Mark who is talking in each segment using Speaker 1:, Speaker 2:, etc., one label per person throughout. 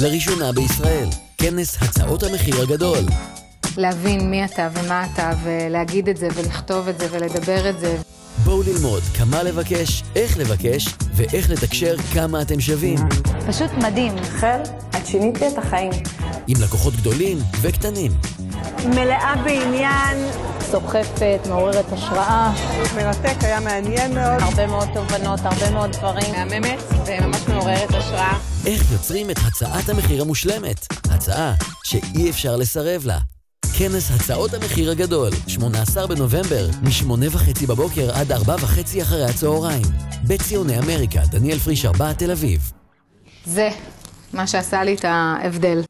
Speaker 1: לראשונה בישראל, כנס הצעות המחיר הגדול.
Speaker 2: להבין מי אתה ומה אתה, ולהגיד את זה, ולכתוב את זה, ולדבר את זה.
Speaker 1: בואו ללמוד כמה לבקש, איך לבקש, ואיך לתקשר כמה אתם שווים.
Speaker 2: פשוט מדהים.
Speaker 3: חל, את שינית לי את החיים.
Speaker 1: עם לקוחות גדולים וקטנים.
Speaker 3: מלאה בעניין.
Speaker 2: סוחפת, מעוררת השראה.
Speaker 3: מרתק, היה מעניין מאוד.
Speaker 2: הרבה מאוד תובנות, הרבה מאוד דברים.
Speaker 3: מהממת וממש מעוררת השראה.
Speaker 1: איך יוצרים את הצעת המחיר המושלמת? הצעה שאי אפשר לסרב לה. כנס הצעות המחיר הגדול, 18 בנובמבר, מ-8 וחצי בבוקר עד 4 וחצי אחרי הצהריים. בציוני אמריקה, דניאל פריש 4, תל אביב.
Speaker 2: זה מה שעשה לי את ההבדל.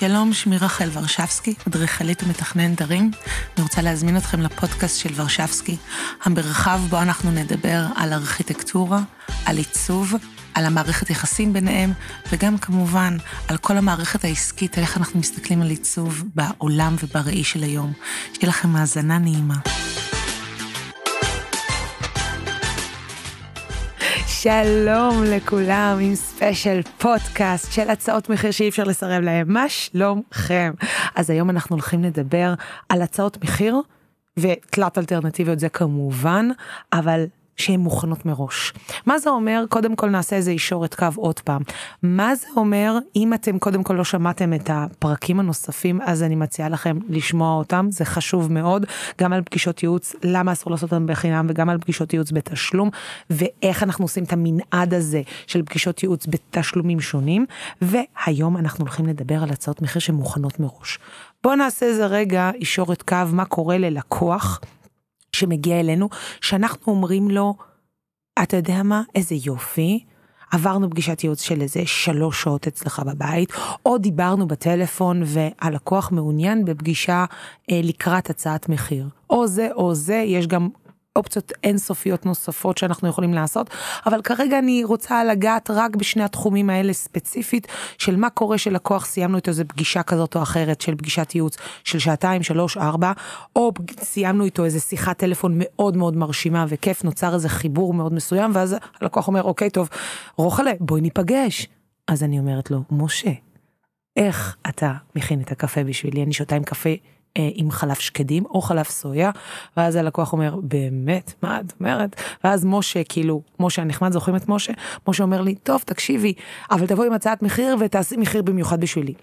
Speaker 4: שלום, שמי רחל ורשבסקי, אדריכלית ומתכננת ערים. אני רוצה להזמין אתכם לפודקאסט של ורשבסקי, המרחב בו אנחנו נדבר על ארכיטקטורה, על עיצוב, על המערכת יחסים ביניהם, וגם כמובן על כל המערכת העסקית, איך אנחנו מסתכלים על עיצוב בעולם ובראי של היום. שיהיה לכם האזנה נעימה. שלום לכולם עם ספיישל פודקאסט של הצעות מחיר שאי אפשר לסרב להם. מה שלומכם? אז היום אנחנו הולכים לדבר על הצעות מחיר ותלת אלטרנטיביות זה כמובן, אבל שהן מוכנות מראש. מה זה אומר? קודם כל נעשה איזה אישורת קו עוד פעם. מה זה אומר, אם אתם קודם כל לא שמעתם את הפרקים הנוספים, אז אני מציעה לכם לשמוע אותם, זה חשוב מאוד, גם על פגישות ייעוץ, למה אסור לעשות אותם בחינם, וגם על פגישות ייעוץ בתשלום, ואיך אנחנו עושים את המנעד הזה של פגישות ייעוץ בתשלומים שונים, והיום אנחנו הולכים לדבר על הצעות מחיר שמוכנות מראש. בואו נעשה איזה רגע אישורת קו, מה קורה ללקוח. שמגיע אלינו, שאנחנו אומרים לו, אתה יודע מה, איזה יופי, עברנו פגישת ייעוץ של איזה שלוש שעות אצלך בבית, או דיברנו בטלפון והלקוח מעוניין בפגישה אה, לקראת הצעת מחיר. או זה או זה, יש גם אופציות אינסופיות נוספות שאנחנו יכולים לעשות, אבל כרגע אני רוצה לגעת רק בשני התחומים האלה ספציפית, של מה קורה שלקוח סיימנו איתו איזה פגישה כזאת או אחרת של פגישת ייעוץ של שעתיים, שלוש, ארבע, או סיימנו איתו איזה שיחת טלפון מאוד מאוד מרשימה וכיף, נוצר איזה חיבור מאוד מסוים, ואז הלקוח אומר, אוקיי, טוב, רוחלה, בואי ניפגש. אז אני אומרת לו, משה, איך אתה מכין את הקפה בשבילי? אני שותה עם קפה עם חלב שקדים או חלב סויה, ואז הלקוח אומר, באמת, מה את אומרת? ואז משה, כאילו, משה הנחמד, זוכרים את משה? משה אומר לי, טוב, תקשיבי, אבל תבואי עם הצעת מחיר ותעשי מחיר במיוחד בשבילי.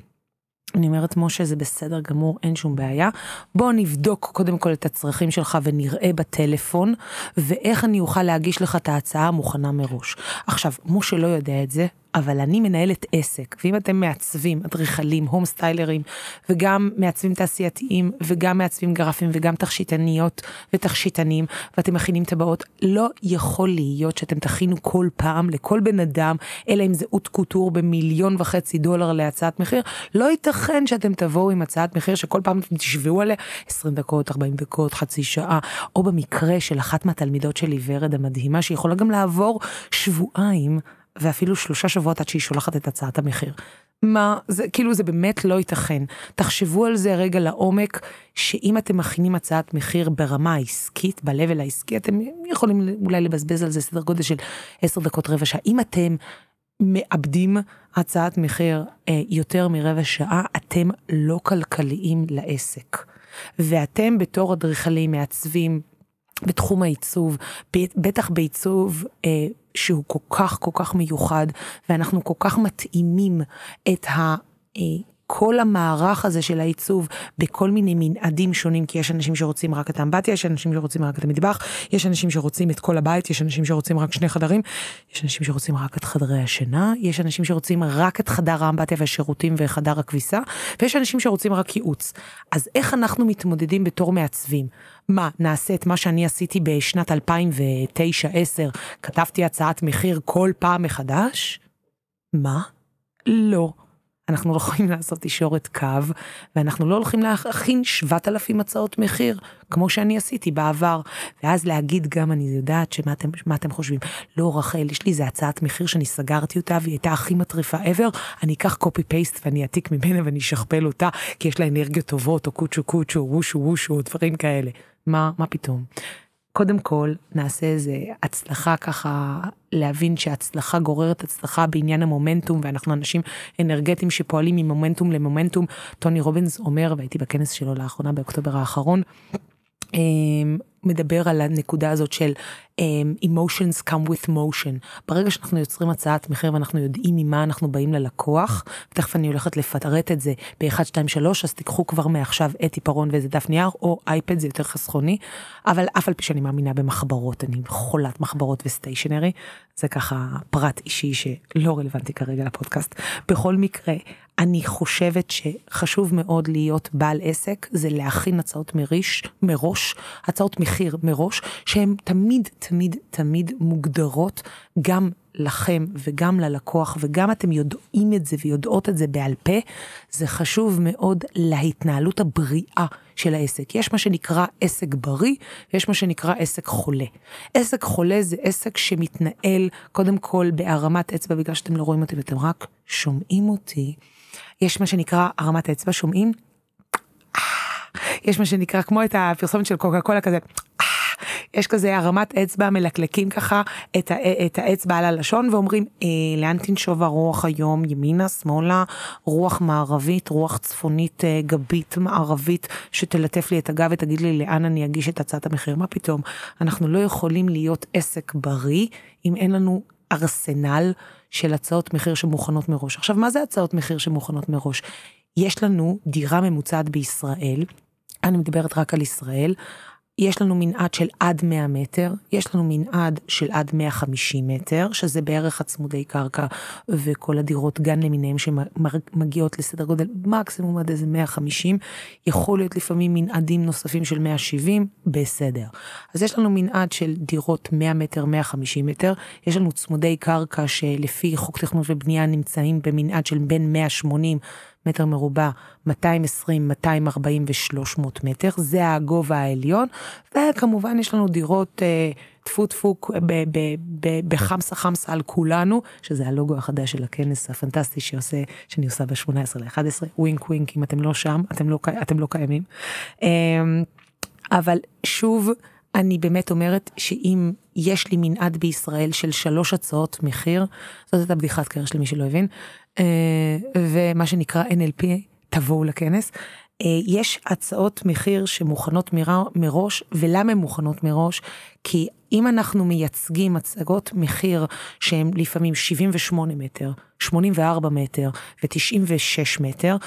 Speaker 4: אני אומרת, משה, זה בסדר גמור, אין שום בעיה. בוא נבדוק קודם כל את הצרכים שלך ונראה בטלפון, ואיך אני אוכל להגיש לך את ההצעה המוכנה מראש. עכשיו, משה לא יודע את זה, אבל אני מנהלת עסק, ואם אתם מעצבים, אדריכלים, הום סטיילרים, וגם מעצבים תעשייתיים, וגם מעצבים גרפים, וגם תכשיטניות ותכשיטנים, ואתם מכינים טבעות, לא יכול להיות שאתם תכינו כל פעם לכל בן אדם, אלא אם זה אוט קוטור במיליון וחצי דולר להצעת מחיר, לא ייתכן שאתם תבואו עם הצעת מחיר שכל פעם אתם תשבעו עליה 20 דקות, 40 דקות, חצי שעה, או במקרה של אחת מהתלמידות שלי, ורד המדהימה, שיכולה גם לעבור שבועיים ואפילו שלושה שבועות עד שהיא שולחת את הצעת המחיר. מה, זה כאילו זה באמת לא ייתכן. תחשבו על זה רגע לעומק, שאם אתם מכינים הצעת מחיר ברמה העסקית, ב-level העסקי, אתם יכולים אולי לבזבז על זה סדר גודל של עשר דקות רבע שעה. אם אתם מאבדים הצעת מחיר אה, יותר מרבע שעה, אתם לא כלכליים לעסק. ואתם בתור אדריכלים מעצבים בתחום העיצוב, בטח בעיצוב אה, שהוא כל כך כל כך מיוחד, ואנחנו כל כך מתאימים את ה... כל המערך הזה של העיצוב בכל מיני מנעדים שונים, כי יש אנשים שרוצים רק את האמבטיה, יש אנשים שרוצים רק את המטבח, יש אנשים שרוצים את כל הבית, יש אנשים שרוצים רק שני חדרים, יש אנשים שרוצים רק את חדרי השינה, יש אנשים שרוצים רק את חדר האמבטיה והשירותים וחדר הכביסה, ויש אנשים שרוצים רק ייעוץ. אז איך אנחנו מתמודדים בתור מעצבים? מה, נעשה את מה שאני עשיתי בשנת 2009-2010, כתבתי הצעת מחיר כל פעם מחדש? מה? לא. אנחנו לא יכולים לעשות תישורת קו, ואנחנו לא הולכים להכין 7,000 הצעות מחיר, כמו שאני עשיתי בעבר. ואז להגיד גם, אני יודעת שמה אתם, אתם חושבים, לא רחל, יש לי איזה הצעת מחיר שאני סגרתי אותה, והיא הייתה הכי מטריפה ever, אני אקח קופי פייסט ואני אעתיק ממנה ואני אשכפל אותה, כי יש לה אנרגיות טובות, או קוצ'ו קוצ'ו, וושו וושו, דברים כאלה. מה, מה פתאום? קודם כל נעשה איזה הצלחה ככה להבין שהצלחה גוררת הצלחה בעניין המומנטום ואנחנו אנשים אנרגטיים שפועלים ממומנטום למומנטום. טוני רובינס אומר והייתי בכנס שלו לאחרונה באוקטובר האחרון. אמ, מדבר על הנקודה הזאת של um, emotions come with motion. ברגע שאנחנו יוצרים הצעת מחיר ואנחנו יודעים ממה אנחנו באים ללקוח, תכף אני הולכת לפרט את זה ב-1, 2, 3, אז תיקחו כבר מעכשיו את עיפרון ואיזה דף נייר, או אייפד זה יותר חסכוני, אבל אף על פי שאני מאמינה במחברות, אני חולת מחברות וסטיישנרי, זה ככה פרט אישי שלא רלוונטי כרגע לפודקאסט. בכל מקרה, אני חושבת שחשוב מאוד להיות בעל עסק, זה להכין הצעות מריש, מראש, הצעות מחיר מראש, שהן תמיד, תמיד, תמיד מוגדרות גם לכם וגם ללקוח, וגם אתם יודעים את זה ויודעות את זה בעל פה, זה חשוב מאוד להתנהלות הבריאה של העסק. יש מה שנקרא עסק בריא, ויש מה שנקרא עסק חולה. עסק חולה זה עסק שמתנהל קודם כל בהרמת אצבע, בגלל שאתם לא רואים אותי ואתם רק שומעים אותי. יש מה שנקרא הרמת אצבע, שומעים? יש מה שנקרא כמו את הפרסומת של קוקה קולה כזה. יש כזה הרמת אצבע מלקלקים ככה את, ה, את האצבע על הלשון ואומרים אה, לאן תנשוב הרוח היום ימינה שמאלה רוח מערבית רוח צפונית אה, גבית מערבית שתלטף לי את הגב ותגיד לי לאן אני אגיש את הצעת המחיר מה פתאום אנחנו לא יכולים להיות עסק בריא אם אין לנו ארסנל של הצעות מחיר שמוכנות מראש. עכשיו, מה זה הצעות מחיר שמוכנות מראש? יש לנו דירה ממוצעת בישראל, אני מדברת רק על ישראל, יש לנו מנעד של עד 100 מטר, יש לנו מנעד של עד 150 מטר, שזה בערך הצמודי קרקע וכל הדירות גן למיניהם שמגיעות לסדר גודל מקסימום עד איזה 150, יכול להיות לפעמים מנעדים נוספים של 170, בסדר. אז יש לנו מנעד של דירות 100 מטר, 150 מטר, יש לנו צמודי קרקע שלפי חוק תכנון ובנייה נמצאים במנעד של בין 180 מטר מרובע, 220, 240 ו-300 מטר, זה הגובה העליון, וכמובן יש לנו דירות אה, טפו טפו בחמסה חמסה על כולנו, שזה הלוגו החדש של הכנס הפנטסטי שעושה, שאני עושה ב-18 ל-11, ווינק ווינק, אם אתם לא שם, אתם לא, אתם לא קיימים. אה, אבל שוב, אני באמת אומרת שאם יש לי מנעד בישראל של שלוש הצעות מחיר, זאת הייתה בדיחת קרש למי שלא הבין, אה, ומה שנקרא NLP, תבואו לכנס. אה, יש הצעות מחיר שמוכנות מראש, ולמה הן מוכנות מראש? כי אם אנחנו מייצגים הצגות מחיר שהן לפעמים 78 מטר, 84 מטר ו-96 מטר,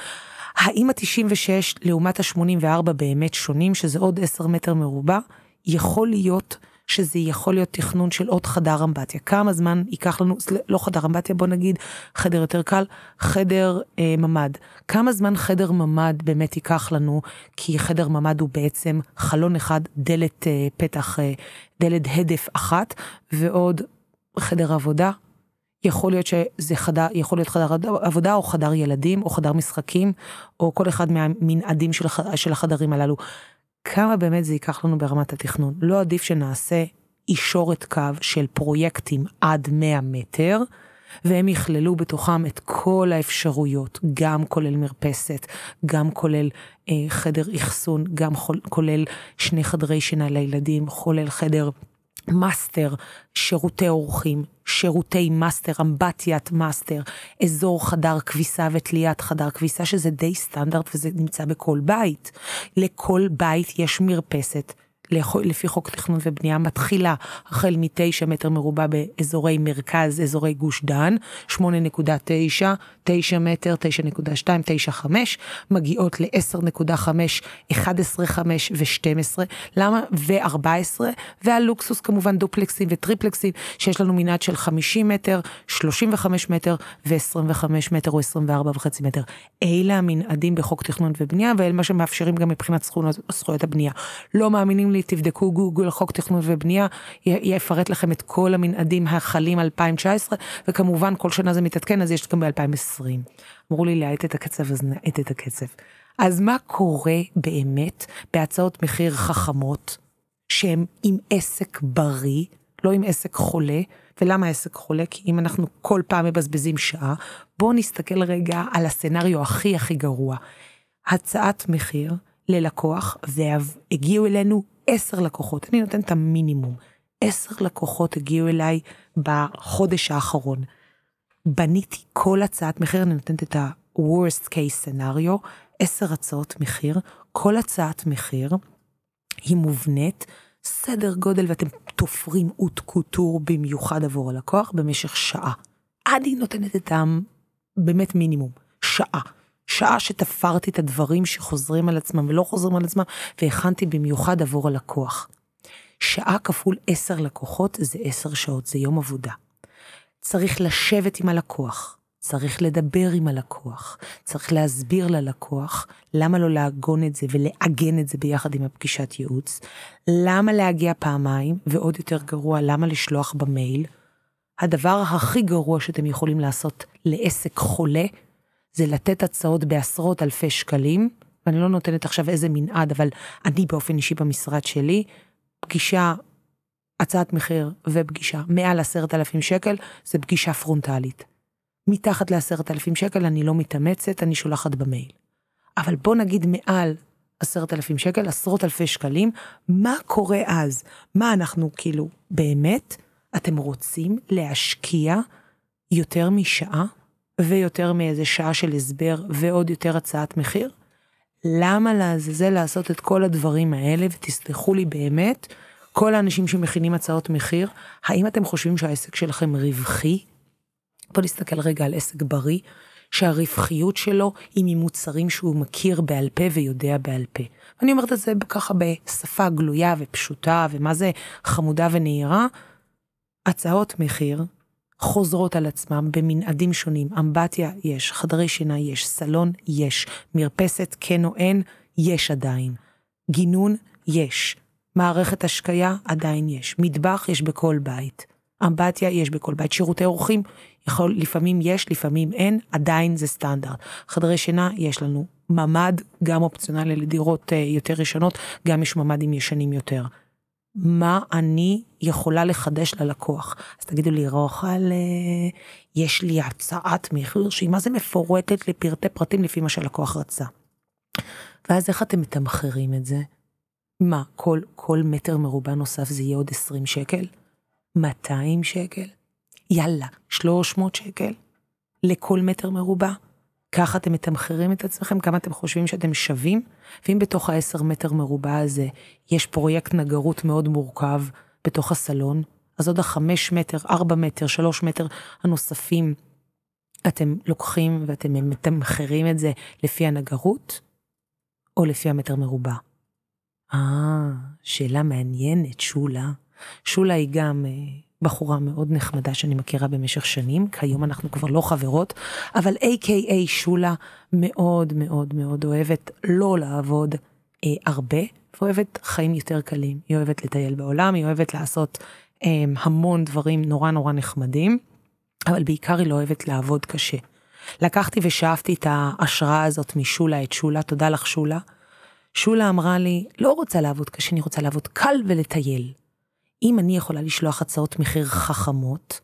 Speaker 4: האם ה-96 לעומת ה-84 באמת שונים, שזה עוד 10 מטר מרובע? יכול להיות שזה יכול להיות תכנון של עוד חדר אמבטיה. כמה זמן ייקח לנו, לא חדר אמבטיה, בוא נגיד חדר יותר קל, חדר אה, ממ"ד. כמה זמן חדר ממ"ד באמת ייקח לנו, כי חדר ממ"ד הוא בעצם חלון אחד, דלת אה, פתח, אה, דלת הדף אחת, ועוד חדר עבודה. יכול להיות שזה חדר, יכול להיות חדר עבודה או חדר ילדים או חדר משחקים או כל אחד מהמנעדים של, של החדרים הללו. כמה באמת זה ייקח לנו ברמת התכנון. לא עדיף שנעשה יישור קו של פרויקטים עד 100 מטר, והם יכללו בתוכם את כל האפשרויות, גם כולל מרפסת, גם כולל אה, חדר אחסון, גם כולל שני חדרי שינה לילדים, כולל חדר מאסטר, שירותי אורחים, שירותי מאסטר, אמבטיית מאסטר, אזור חדר כביסה ותליית חדר כביסה, שזה די סטנדרט וזה נמצא בכל בית. לכל בית יש מרפסת. לפי חוק תכנון ובנייה מתחילה החל מ-9 מטר מרובע באזורי מרכז, אזורי גוש דן, 8.9, 9 מטר, 9.2, 9.5, מגיעות ל-10.5, 11.5 ו-12, למה? ו-14, והלוקסוס כמובן דופלקסים וטריפלקסים, שיש לנו מנעד של 50 מטר, 35 מטר ו-25 מטר או 24 וחצי מטר. אלה המנעדים בחוק תכנון ובנייה, ואלה מה שמאפשרים גם מבחינת זכויות הבנייה. לא מאמינים לי לי, תבדקו גוגל חוק תכנון ובנייה, יפרט לכם את כל המנעדים החלים 2019, וכמובן כל שנה זה מתעדכן, אז יש גם ב-2020. אמרו לי להאט את הקצב, אז נאט את הקצב. אז מה קורה באמת בהצעות מחיר חכמות, שהן עם עסק בריא, לא עם עסק חולה, ולמה עסק חולה? כי אם אנחנו כל פעם מבזבזים שעה, בואו נסתכל רגע על הסצנריו הכי הכי גרוע. הצעת מחיר ללקוח, והגיעו אלינו עשר לקוחות, אני נותנת את המינימום. עשר לקוחות הגיעו אליי בחודש האחרון. בניתי כל הצעת מחיר, אני נותנת את ה-worst case scenario, עשר הצעות מחיר, כל הצעת מחיר היא מובנית, סדר גודל ואתם תופרים אוט קוטור במיוחד עבור הלקוח במשך שעה. עד היא נותנת את העם באמת מינימום, שעה. שעה שתפרתי את הדברים שחוזרים על עצמם ולא חוזרים על עצמם, והכנתי במיוחד עבור הלקוח. שעה כפול עשר לקוחות זה עשר שעות, זה יום עבודה. צריך לשבת עם הלקוח, צריך לדבר עם הלקוח, צריך להסביר ללקוח למה לא לעגון את זה ולעגן את זה ביחד עם הפגישת ייעוץ, למה להגיע פעמיים, ועוד יותר גרוע, למה לשלוח במייל. הדבר הכי גרוע שאתם יכולים לעשות לעסק חולה, זה לתת הצעות בעשרות אלפי שקלים, ואני לא נותנת עכשיו איזה מנעד, אבל אני באופן אישי במשרד שלי, פגישה, הצעת מחיר ופגישה מעל עשרת אלפים שקל, זה פגישה פרונטלית. מתחת לעשרת אלפים שקל אני לא מתאמצת, אני שולחת במייל. אבל בוא נגיד מעל עשרת אלפים שקל, עשרות אלפי שקלים, מה קורה אז? מה אנחנו כאילו, באמת, אתם רוצים להשקיע יותר משעה ויותר מאיזה שעה של הסבר ועוד יותר הצעת מחיר? למה לעזאזל לעשות את כל הדברים האלה, ותסלחו לי באמת, כל האנשים שמכינים הצעות מחיר, האם אתם חושבים שהעסק שלכם רווחי? בוא נסתכל רגע על עסק בריא, שהרווחיות שלו היא ממוצרים שהוא מכיר בעל פה ויודע בעל פה. אני אומרת את זה ככה בשפה גלויה ופשוטה, ומה זה חמודה ונהירה. הצעות מחיר חוזרות על עצמם במנעדים שונים. אמבטיה יש, חדרי שינה יש, סלון יש, מרפסת כן או אין, יש עדיין. גינון יש. מערכת השקיה עדיין יש. מטבח יש בכל בית. אמבטיה יש בכל בית. שירותי אורחים, יכול, לפעמים יש, לפעמים אין, עדיין זה סטנדרט. חדרי שינה יש לנו. ממ"ד, גם אופציונלי לדירות uh, יותר ישנות, גם יש ממ"דים ישנים יותר. מה אני יכולה לחדש ללקוח. אז תגידו לי, רוחל, יש לי הצעת מחיר שהיא מה זה מפורטת לפרטי פרטים לפי מה שהלקוח רצה. ואז איך אתם מתמחרים את זה? מה, כל, כל מטר מרובע נוסף זה יהיה עוד 20 שקל? 200 שקל? יאללה, 300 שקל? לכל מטר מרובע? ככה אתם מתמחרים את עצמכם, כמה אתם חושבים שאתם שווים, ואם בתוך ה-10 מטר מרובע הזה יש פרויקט נגרות מאוד מורכב בתוך הסלון, אז עוד החמש מטר, ארבע מטר, שלוש מטר הנוספים, אתם לוקחים ואתם מתמחרים את זה לפי הנגרות, או לפי המטר מרובע? אה, שאלה מעניינת, שולה. שולה היא גם אה, בחורה מאוד נחמדה שאני מכירה במשך שנים, כיום אנחנו כבר לא חברות, אבל A.K.A. שולה מאוד מאוד מאוד אוהבת לא לעבוד אה, הרבה, ואוהבת חיים יותר קלים. היא אוהבת לטייל בעולם, היא אוהבת לעשות אה, המון דברים נורא נורא נחמדים, אבל בעיקר היא לא אוהבת לעבוד קשה. לקחתי ושאפתי את ההשראה הזאת משולה, את שולה, תודה לך שולה. שולה אמרה לי, לא רוצה לעבוד קשה, אני רוצה לעבוד קל ולטייל. אם אני יכולה לשלוח הצעות מחיר חכמות,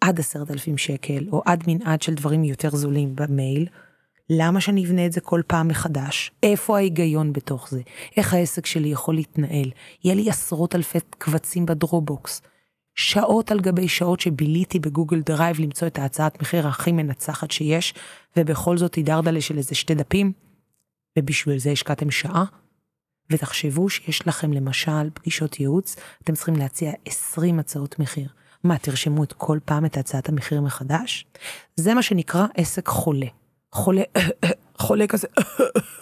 Speaker 4: עד עשרת אלפים שקל, או עד מנעד של דברים יותר זולים במייל, למה שאני אבנה את זה כל פעם מחדש? איפה ההיגיון בתוך זה? איך העסק שלי יכול להתנהל? יהיה לי עשרות אלפי קבצים ב Dropbox. שעות על גבי שעות שביליתי בגוגל דרייב למצוא את ההצעת מחיר הכי מנצחת שיש, ובכל זאת היא דרדלה של איזה שתי דפים, ובשביל זה השקעתם שעה? ותחשבו שיש לכם למשל פגישות ייעוץ, אתם צריכים להציע 20 הצעות מחיר. מה, תרשמו את כל פעם את הצעת המחיר מחדש? זה מה שנקרא עסק חולה. חולה, חולה כזה,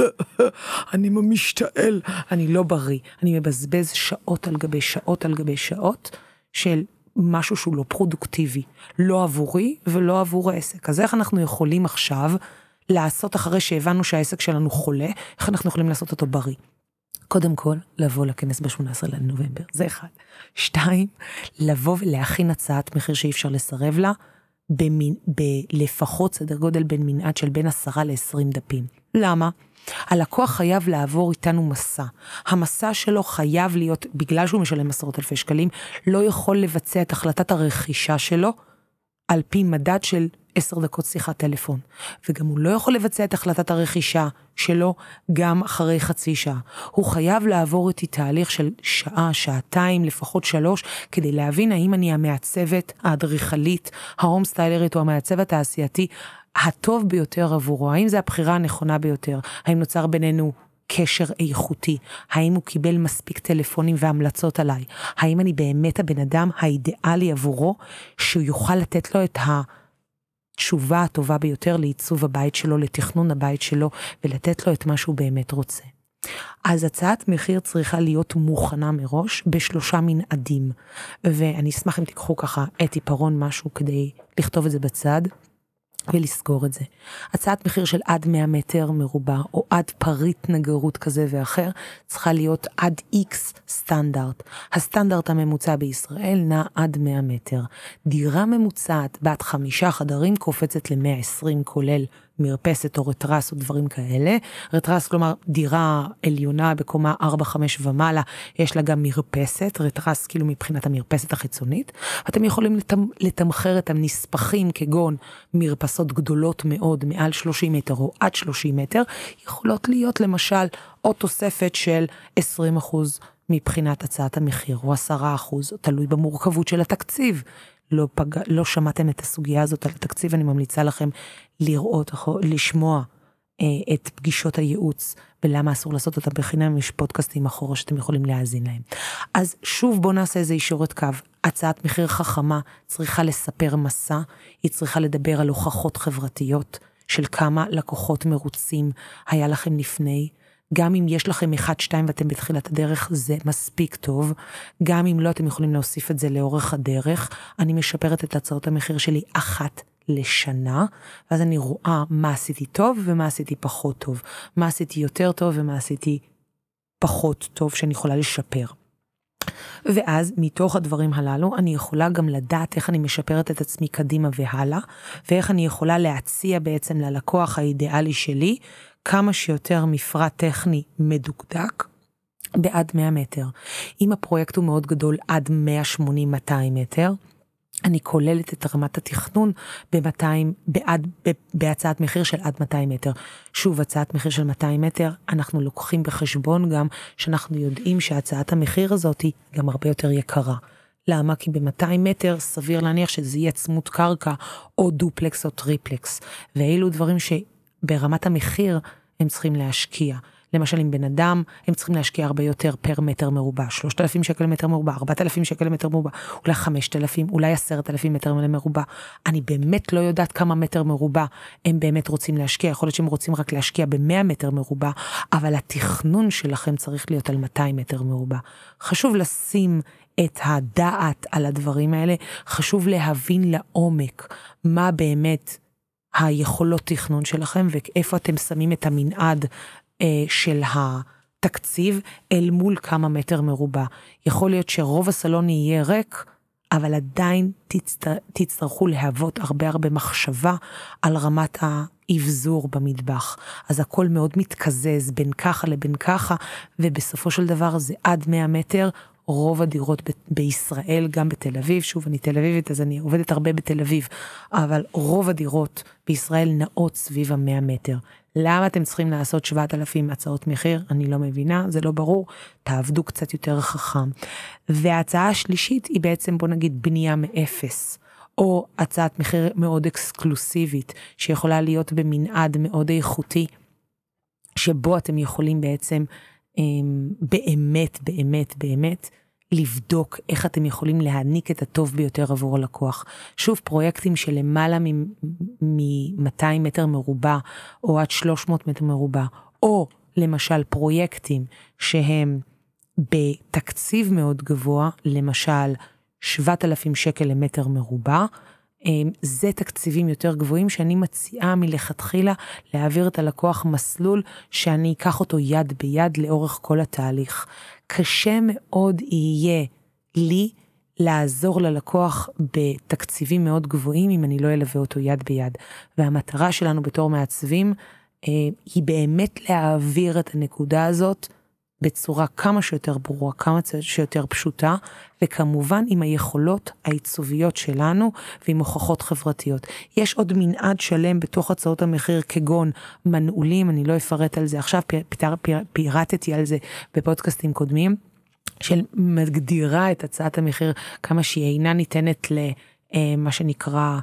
Speaker 4: אני משתעל, אני לא בריא, אני מבזבז שעות על גבי שעות על גבי שעות של משהו שהוא לא פרודוקטיבי, לא עבורי ולא עבור העסק. אז איך אנחנו יכולים עכשיו לעשות אחרי שהבנו שהעסק שלנו חולה, איך אנחנו יכולים לעשות אותו בריא? קודם כל, לבוא לכנס ב-18 לנובמבר, זה אחד. שתיים, לבוא ולהכין הצעת מחיר שאי אפשר לסרב לה, במין, בלפחות סדר גודל בין מנעד של בין 10 ל-20 דפים. למה? הלקוח חייב לעבור איתנו מסע. המסע שלו חייב להיות, בגלל שהוא משלם עשרות אלפי שקלים, לא יכול לבצע את החלטת הרכישה שלו על פי מדד של עשר דקות שיחת טלפון, וגם הוא לא יכול לבצע את החלטת הרכישה שלו גם אחרי חצי שעה. הוא חייב לעבור איתי תהליך של שעה, שעתיים, לפחות שלוש, כדי להבין האם אני המעצבת, האדריכלית, ההום סטיילרית או המעצב התעשייתי הטוב ביותר עבורו, האם זו הבחירה הנכונה ביותר, האם נוצר בינינו קשר איכותי, האם הוא קיבל מספיק טלפונים והמלצות עליי, האם אני באמת הבן אדם האידיאלי עבורו, שהוא יוכל לתת לו את. התשובה הטובה ביותר לעיצוב הבית שלו, לתכנון הבית שלו, ולתת לו את מה שהוא באמת רוצה. אז הצעת מחיר צריכה להיות מוכנה מראש בשלושה מנעדים, ואני אשמח אם תיקחו ככה את עיפרון משהו כדי לכתוב את זה בצד. ולסגור את זה. הצעת מחיר של עד 100 מטר מרובע או עד פריט נגרות כזה ואחר צריכה להיות עד X סטנדרט. הסטנדרט הממוצע בישראל נע עד 100 מטר. דירה ממוצעת בת חמישה חדרים קופצת ל-120 כולל מרפסת או רטרס או דברים כאלה. רטרס כלומר דירה עליונה בקומה 4-5 ומעלה, יש לה גם מרפסת, רטרס כאילו מבחינת המרפסת החיצונית. אתם יכולים לתמ- לתמחר את הנספחים כגון מרפסות גדולות מאוד מעל 30 מטר או עד 30 מטר, יכולות להיות למשל או תוספת של 20 אחוז. מבחינת הצעת המחיר, או עשרה אחוז, תלוי במורכבות של התקציב. לא, פג... לא שמעתם את הסוגיה הזאת על התקציב, אני ממליצה לכם לראות, לשמוע אה, את פגישות הייעוץ ולמה אסור לעשות אותם בחינם, יש פודקאסטים אחורה שאתם יכולים להאזין להם. אז שוב בואו נעשה איזה אישורת קו. הצעת מחיר חכמה צריכה לספר מסע, היא צריכה לדבר על הוכחות חברתיות של כמה לקוחות מרוצים היה לכם לפני, גם אם יש לכם 1-2 ואתם בתחילת הדרך, זה מספיק טוב. גם אם לא, אתם יכולים להוסיף את זה לאורך הדרך. אני משפרת את הצעות המחיר שלי אחת לשנה, ואז אני רואה מה עשיתי טוב ומה עשיתי פחות טוב. מה עשיתי יותר טוב ומה עשיתי פחות טוב שאני יכולה לשפר. ואז מתוך הדברים הללו אני יכולה גם לדעת איך אני משפרת את עצמי קדימה והלאה, ואיך אני יכולה להציע בעצם ללקוח האידיאלי שלי כמה שיותר מפרט טכני מדוקדק. בעד 100 מטר. אם הפרויקט הוא מאוד גדול עד 180-200 מטר, אני כוללת את רמת התכנון ב-200, בעד, בהצעת מחיר של עד 200 מטר. שוב, הצעת מחיר של 200 מטר, אנחנו לוקחים בחשבון גם שאנחנו יודעים שהצעת המחיר הזאת היא גם הרבה יותר יקרה. למה? כי ב-200 מטר סביר להניח שזה יהיה צמוד קרקע או דופלקס או טריפלקס. ואלו דברים שברמת המחיר הם צריכים להשקיע. למשל עם בן אדם, הם צריכים להשקיע הרבה יותר פר מטר מרובע, 3,000 שקל למטר מרובע, 4,000 שקל למטר מרובע, אולי 5,000, אולי 10,000 מטר מרובע. אני באמת לא יודעת כמה מטר מרובע הם באמת רוצים להשקיע, יכול להיות שהם רוצים רק להשקיע ב-100 מטר מרובע, אבל התכנון שלכם צריך להיות על 200 מטר מרובע. חשוב לשים את הדעת על הדברים האלה, חשוב להבין לעומק מה באמת היכולות תכנון שלכם ואיפה אתם שמים את המנעד אה, של התקציב אל מול כמה מטר מרובע. יכול להיות שרוב הסלון יהיה ריק, אבל עדיין תצטר, תצטרכו להוות הרבה הרבה מחשבה על רמת האבזור במטבח. אז הכל מאוד מתקזז בין ככה לבין ככה, ובסופו של דבר זה עד 100 מטר. רוב הדירות ב- בישראל, גם בתל אביב, שוב, אני תל אביבית, אז אני עובדת הרבה בתל אביב, אבל רוב הדירות בישראל נעות סביב המאה מטר. למה אתם צריכים לעשות 7,000 הצעות מחיר? אני לא מבינה, זה לא ברור, תעבדו קצת יותר חכם. וההצעה השלישית היא בעצם, בוא נגיד, בנייה מאפס. או הצעת מחיר מאוד אקסקלוסיבית, שיכולה להיות במנעד מאוד איכותי, שבו אתם יכולים בעצם אמ, באמת, באמת, באמת, לבדוק איך אתם יכולים להעניק את הטוב ביותר עבור הלקוח. שוב, פרויקטים של למעלה מ-200 מטר מרובע, או עד 300 מטר מרובע, או למשל פרויקטים שהם בתקציב מאוד גבוה, למשל 7,000 שקל למטר מרובע, זה תקציבים יותר גבוהים שאני מציעה מלכתחילה להעביר את הלקוח מסלול שאני אקח אותו יד ביד לאורך כל התהליך. קשה מאוד יהיה לי לעזור ללקוח בתקציבים מאוד גבוהים אם אני לא אלווה אותו יד ביד. והמטרה שלנו בתור מעצבים אה, היא באמת להעביר את הנקודה הזאת בצורה כמה שיותר ברורה, כמה שיותר פשוטה, וכמובן עם היכולות העיצוביות שלנו ועם הוכחות חברתיות. יש עוד מנעד שלם בתוך הצעות המחיר כגון מנעולים, אני לא אפרט על זה עכשיו, פיר, פיר, פירטתי על זה בפודקאסטים קודמים. של מגדירה את הצעת המחיר כמה שהיא אינה ניתנת למה שנקרא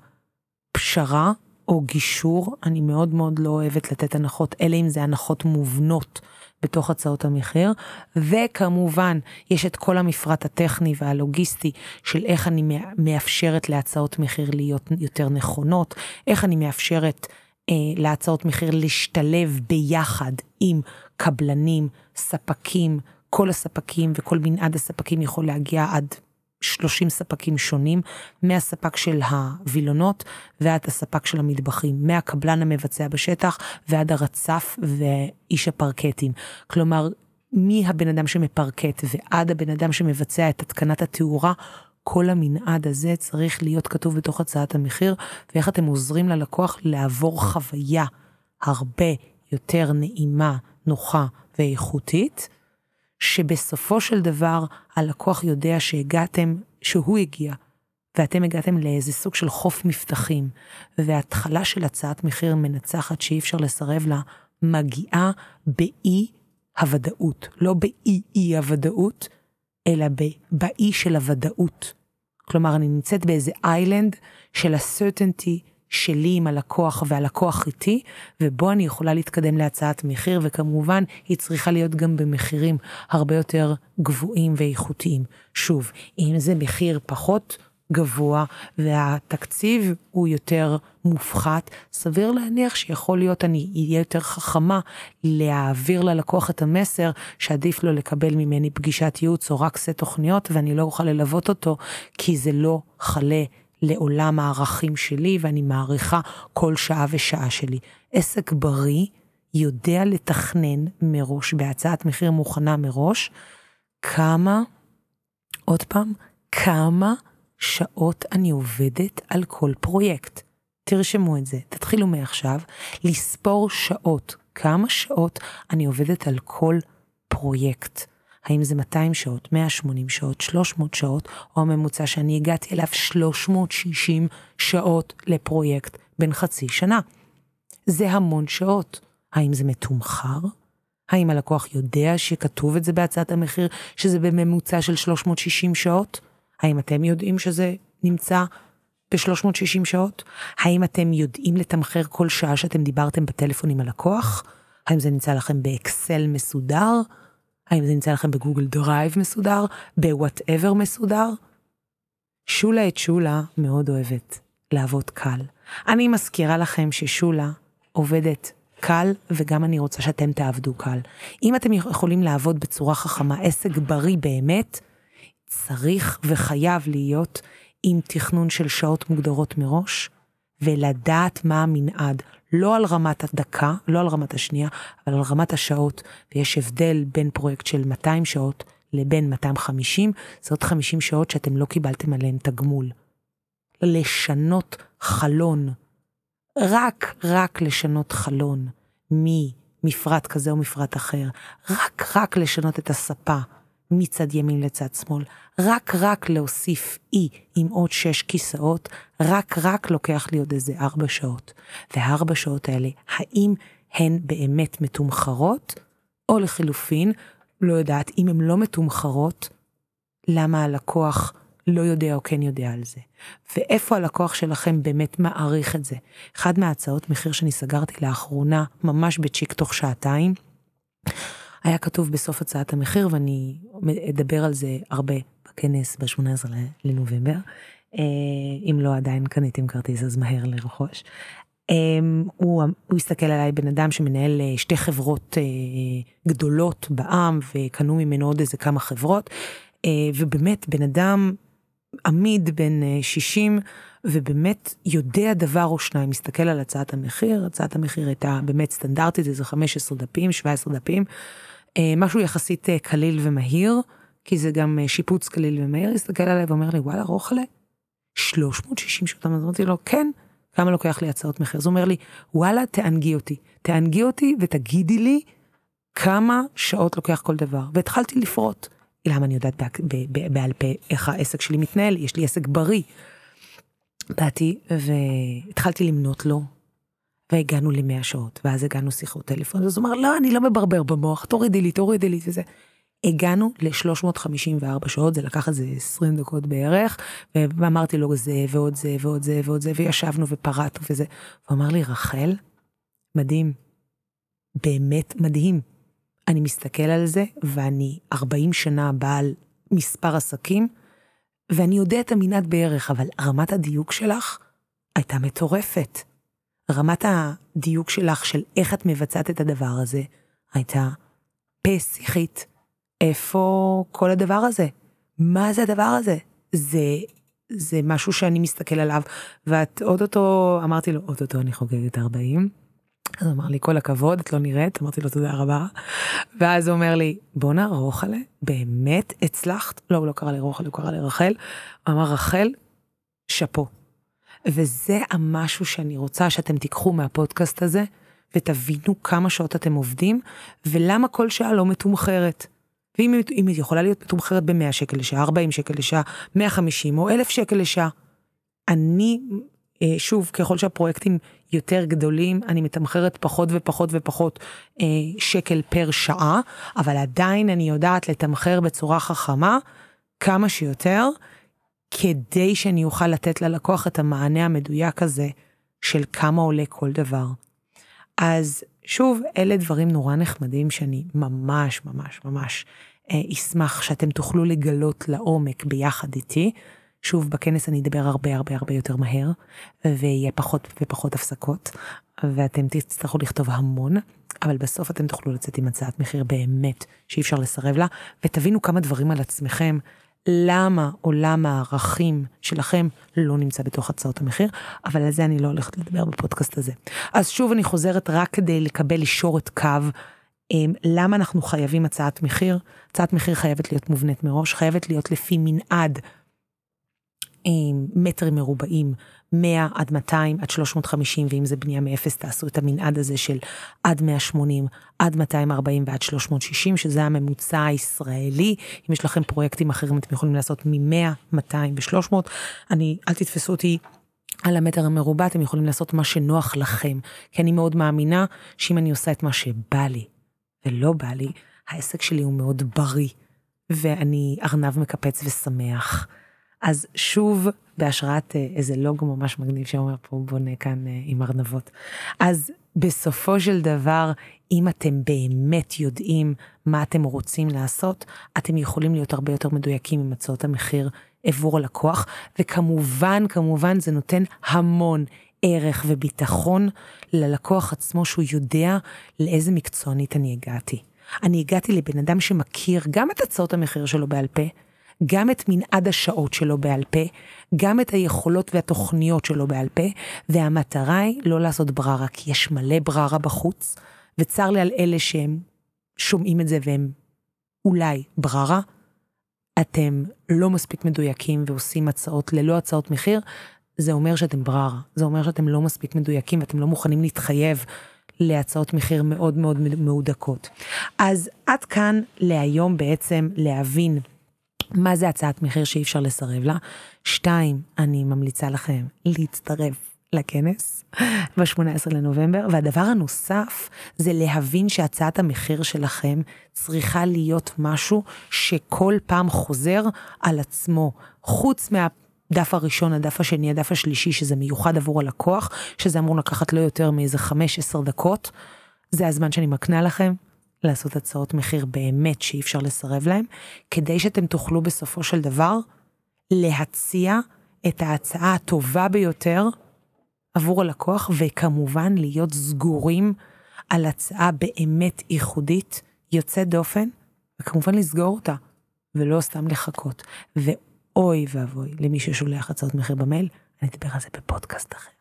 Speaker 4: פשרה או גישור. אני מאוד מאוד לא אוהבת לתת הנחות, אלא אם זה הנחות מובנות בתוך הצעות המחיר, וכמובן יש את כל המפרט הטכני והלוגיסטי של איך אני מאפשרת להצעות מחיר להיות יותר נכונות, איך אני מאפשרת אה, להצעות מחיר להשתלב ביחד עם קבלנים, ספקים, כל הספקים וכל מנעד הספקים יכול להגיע עד 30 ספקים שונים, מהספק של הווילונות ועד הספק של המטבחים, מהקבלן המבצע בשטח ועד הרצף ואיש הפרקטים. כלומר, מהבן אדם שמפרקט ועד הבן אדם שמבצע את התקנת התאורה, כל המנעד הזה צריך להיות כתוב בתוך הצעת המחיר, ואיך אתם עוזרים ללקוח לעבור חוויה הרבה יותר נעימה, נוחה ואיכותית. שבסופו של דבר הלקוח יודע שהגעתם, שהוא הגיע, ואתם הגעתם לאיזה סוג של חוף מבטחים, והתחלה של הצעת מחיר מנצחת שאי אפשר לסרב לה, מגיעה באי הוודאות, לא באי אי הוודאות, אלא באי של הוודאות. כלומר, אני נמצאת באיזה איילנד של ה-certainty שלי עם הלקוח והלקוח איתי, ובו אני יכולה להתקדם להצעת מחיר, וכמובן היא צריכה להיות גם במחירים הרבה יותר גבוהים ואיכותיים. שוב, אם זה מחיר פחות גבוה והתקציב הוא יותר מופחת, סביר להניח שיכול להיות אני אהיה יותר חכמה להעביר ללקוח את המסר שעדיף לו לקבל ממני פגישת ייעוץ או רק סט תוכניות ואני לא אוכל ללוות אותו כי זה לא חלה לעולם הערכים שלי, ואני מעריכה כל שעה ושעה שלי. עסק בריא יודע לתכנן מראש, בהצעת מחיר מוכנה מראש, כמה, עוד פעם, כמה שעות אני עובדת על כל פרויקט. תרשמו את זה, תתחילו מעכשיו לספור שעות, כמה שעות אני עובדת על כל פרויקט. האם זה 200 שעות, 180 שעות, 300 שעות, או הממוצע שאני הגעתי אליו 360 שעות לפרויקט בן חצי שנה. זה המון שעות. האם זה מתומחר? האם הלקוח יודע שכתוב את זה בהצעת המחיר, שזה בממוצע של 360 שעות? האם אתם יודעים שזה נמצא ב-360 שעות? האם אתם יודעים לתמחר כל שעה שאתם דיברתם בטלפון עם הלקוח? האם זה נמצא לכם באקסל מסודר? האם זה נמצא לכם בגוגל דרייב מסודר? ב whatever מסודר? שולה את שולה מאוד אוהבת לעבוד קל. אני מזכירה לכם ששולה עובדת קל, וגם אני רוצה שאתם תעבדו קל. אם אתם יכולים לעבוד בצורה חכמה, עסק בריא באמת, צריך וחייב להיות עם תכנון של שעות מוגדרות מראש, ולדעת מה המנעד. לא על רמת הדקה, לא על רמת השנייה, אבל על רמת השעות, ויש הבדל בין פרויקט של 200 שעות לבין 250, זה עוד 50 שעות שאתם לא קיבלתם עליהן תגמול. לשנות חלון, רק, רק לשנות חלון ממפרט כזה או מפרט אחר, רק, רק לשנות את הספה מצד ימין לצד שמאל, רק רק להוסיף אי עם עוד שש כיסאות, רק רק לוקח לי עוד איזה ארבע שעות. והארבע שעות האלה, האם הן באמת מתומחרות? או לחילופין, לא יודעת, אם הן לא מתומחרות, למה הלקוח לא יודע או כן יודע על זה? ואיפה הלקוח שלכם באמת מעריך את זה? אחד מההצעות מחיר שאני סגרתי לאחרונה, ממש בצ'יק תוך שעתיים, היה כתוב בסוף הצעת המחיר, ואני אדבר על זה הרבה בכנס ב-18 לנובמבר. אה, אם לא עדיין קניתם כרטיס אז מהר לרכוש. אה, הוא, הוא הסתכל עליי בן אדם שמנהל אה, שתי חברות גדולות בעם וקנו ממנו עוד איזה כמה חברות ובאמת בן אדם עמיד בן 60 ובאמת יודע דבר או שניים מסתכל על הצעת המחיר הצעת המחיר הייתה באמת סטנדרטית איזה 15 דפים 17 דפים משהו יחסית קליל ומהיר. כי זה גם אה, שיפוץ קליל ומהיר, הסתכל עליי ואומר לי, וואלה, רוחלה, 360 שעות, אז אמרתי לו, כן, כמה לוקח לי הצעות מחיר? אז הוא אומר לי, וואלה, תענגי אותי, תענגי אותי ותגידי לי כמה שעות לוקח כל דבר, והתחלתי לפרוט. למה אני יודעת בעל, פה איך העסק שלי מתנהל, יש לי עסק בריא. באתי והתחלתי למנות לו, והגענו למאה שעות, ואז הגענו שיחות טלפון, אז הוא אמר, לא, אני לא מברבר במוח, תורידי לי, תורידי לי, וזה. הגענו ל-354 שעות, זה לקח איזה 20 דקות בערך, ואמרתי לו זה ועוד זה ועוד זה ועוד זה, וישבנו ופרטנו וזה. הוא אמר לי, רחל, מדהים, באמת מדהים. אני מסתכל על זה, ואני 40 שנה בעל מספר עסקים, ואני יודע את המנעד בערך, אבל רמת הדיוק שלך הייתה מטורפת. רמת הדיוק שלך של איך את מבצעת את הדבר הזה הייתה פה שיחית. איפה כל הדבר הזה? מה זה הדבר הזה? זה, זה משהו שאני מסתכל עליו, ואת אוטוטו, אמרתי לו, אוטוטו אני חוגגת 40. אז אמר לי, כל הכבוד, את לא נראית, אמרתי לו, תודה רבה. ואז הוא אומר לי, בואנה, רוחלה, באמת הצלחת? לא, הוא לא קרא לי רוחלה, הוא קרא לי רחל. אמר, רחל, שאפו. וזה המשהו שאני רוצה שאתם תיקחו מהפודקאסט הזה, ותבינו כמה שעות אתם עובדים, ולמה כל שעה לא מתומחרת. ואם היא יכולה להיות מתומחרת ב-100 שקל לשעה, 40 שקל לשעה, 150 או 1,000 שקל לשעה. אני, שוב, ככל שהפרויקטים יותר גדולים, אני מתמחרת פחות ופחות ופחות אה, שקל פר שעה, אבל עדיין אני יודעת לתמחר בצורה חכמה כמה שיותר, כדי שאני אוכל לתת ללקוח את המענה המדויק הזה של כמה עולה כל דבר. אז שוב, אלה דברים נורא נחמדים שאני ממש ממש ממש אה, אשמח שאתם תוכלו לגלות לעומק ביחד איתי. שוב, בכנס אני אדבר הרבה הרבה הרבה יותר מהר, ויהיה פחות ופחות הפסקות, ואתם תצטרכו לכתוב המון, אבל בסוף אתם תוכלו לצאת עם הצעת מחיר באמת שאי אפשר לסרב לה, ותבינו כמה דברים על עצמכם, למה עולם הערכים שלכם לא נמצא בתוך הצעות המחיר, אבל על זה אני לא הולכת לדבר בפודקאסט הזה. אז שוב אני חוזרת רק כדי לקבל אישורת קו. אמ, למה אנחנו חייבים הצעת מחיר? הצעת מחיר חייבת להיות מובנית מראש, חייבת להיות לפי מנעד מטרים מרובעים, 100 עד 200 עד 350, ואם זה בנייה מאפס תעשו את המנעד הזה של עד 180, עד 240 ועד 360, שזה הממוצע הישראלי. אם יש לכם פרויקטים אחרים אתם יכולים לעשות מ-100, 200 ו-300. אני, אל תתפסו אותי על המטר המרובע, אתם יכולים לעשות מה שנוח לכם, כי אני מאוד מאמינה שאם אני עושה את מה שבא לי, ולא בא לי, העסק שלי הוא מאוד בריא, ואני ארנב מקפץ ושמח. אז שוב, בהשראת אה, איזה לוגו ממש מגניב שאומר פה בונה כאן אה, עם ארנבות. אז בסופו של דבר, אם אתם באמת יודעים מה אתם רוצים לעשות, אתם יכולים להיות הרבה יותר מדויקים עם הצעות המחיר עבור הלקוח, וכמובן, כמובן זה נותן המון ערך וביטחון ללקוח עצמו שהוא יודע לאיזה מקצוענית אני הגעתי. אני הגעתי לבן אדם שמכיר גם את הצעות המחיר שלו בעל פה, גם את מנעד השעות שלו בעל פה, גם את היכולות והתוכניות שלו בעל פה, והמטרה היא לא לעשות בררה, כי יש מלא בררה בחוץ, וצר לי על אלה שהם שומעים את זה והם אולי בררה. אתם לא מספיק מדויקים ועושים הצעות ללא הצעות מחיר, זה אומר שאתם בררה, זה אומר שאתם לא מספיק מדויקים ואתם לא מוכנים להתחייב להצעות מחיר מאוד מאוד מהודקות. אז עד כאן להיום בעצם להבין מה זה הצעת מחיר שאי אפשר לסרב לה? שתיים, אני ממליצה לכם להצטרף לכנס ב-18 לנובמבר, והדבר הנוסף זה להבין שהצעת המחיר שלכם צריכה להיות משהו שכל פעם חוזר על עצמו, חוץ מה... דף הראשון, הדף השני, הדף השלישי, שזה מיוחד עבור הלקוח, שזה אמור לקחת לא יותר מאיזה 5-10 דקות. זה הזמן שאני מקנה לכם, לעשות הצעות מחיר באמת שאי אפשר לסרב להם, כדי שאתם תוכלו בסופו של דבר להציע את ההצעה הטובה ביותר עבור הלקוח, וכמובן להיות סגורים על הצעה באמת ייחודית, יוצאת דופן, וכמובן לסגור אותה, ולא סתם לחכות. ואוי ואבוי למי ששולח הצעות מחיר במייל, אני אדבר על זה בפודקאסט אחר.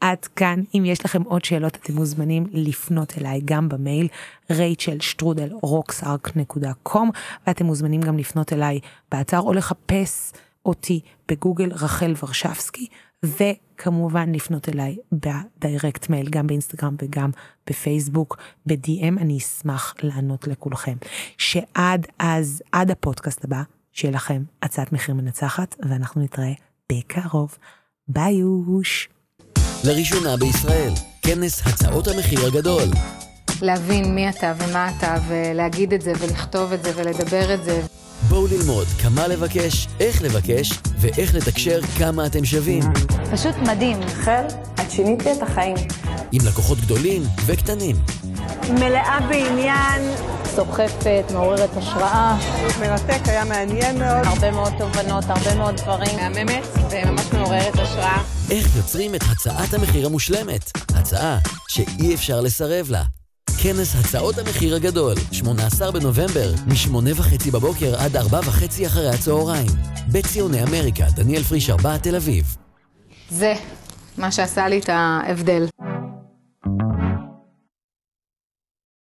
Speaker 4: עד כאן, אם יש לכם עוד שאלות אתם מוזמנים לפנות אליי גם במייל רייצ'ל שטרודל רוקסארק.com ואתם מוזמנים גם לפנות אליי באתר או לחפש אותי בגוגל רחל ורשבסקי, וכמובן לפנות אליי ב direct mail, גם באינסטגרם וגם בפייסבוק, ב-DM, אני אשמח לענות לכולכם. שעד אז, עד הפודקאסט הבא, שיהיה לכם הצעת מחיר מנצחת, ואנחנו נתראה בקרוב. ביי יוש.
Speaker 1: לראשונה בישראל, כנס הצעות המחיר הגדול.
Speaker 2: להבין מי אתה ומה אתה, ולהגיד את זה, ולכתוב את זה, ולדבר את זה.
Speaker 1: בואו ללמוד כמה לבקש, איך לבקש, ואיך לתקשר כמה אתם שווים.
Speaker 3: פשוט מדהים. רחל, את שינית לי את החיים.
Speaker 1: עם לקוחות גדולים וקטנים.
Speaker 3: מלאה בעניין,
Speaker 5: סוחפת, מעוררת השראה,
Speaker 3: מרתק, היה מעניין מאוד.
Speaker 5: הרבה מאוד תובנות, הרבה מאוד דברים.
Speaker 3: מהממת וממש מעוררת השראה.
Speaker 1: איך יוצרים את הצעת המחיר המושלמת? הצעה שאי אפשר לסרב לה. כנס הצעות המחיר הגדול, 18 בנובמבר, מ-8 וחצי בבוקר עד 4 וחצי אחרי הצהריים. בציוני אמריקה, דניאל פריש 4 תל אביב.
Speaker 2: זה מה שעשה לי את ההבדל.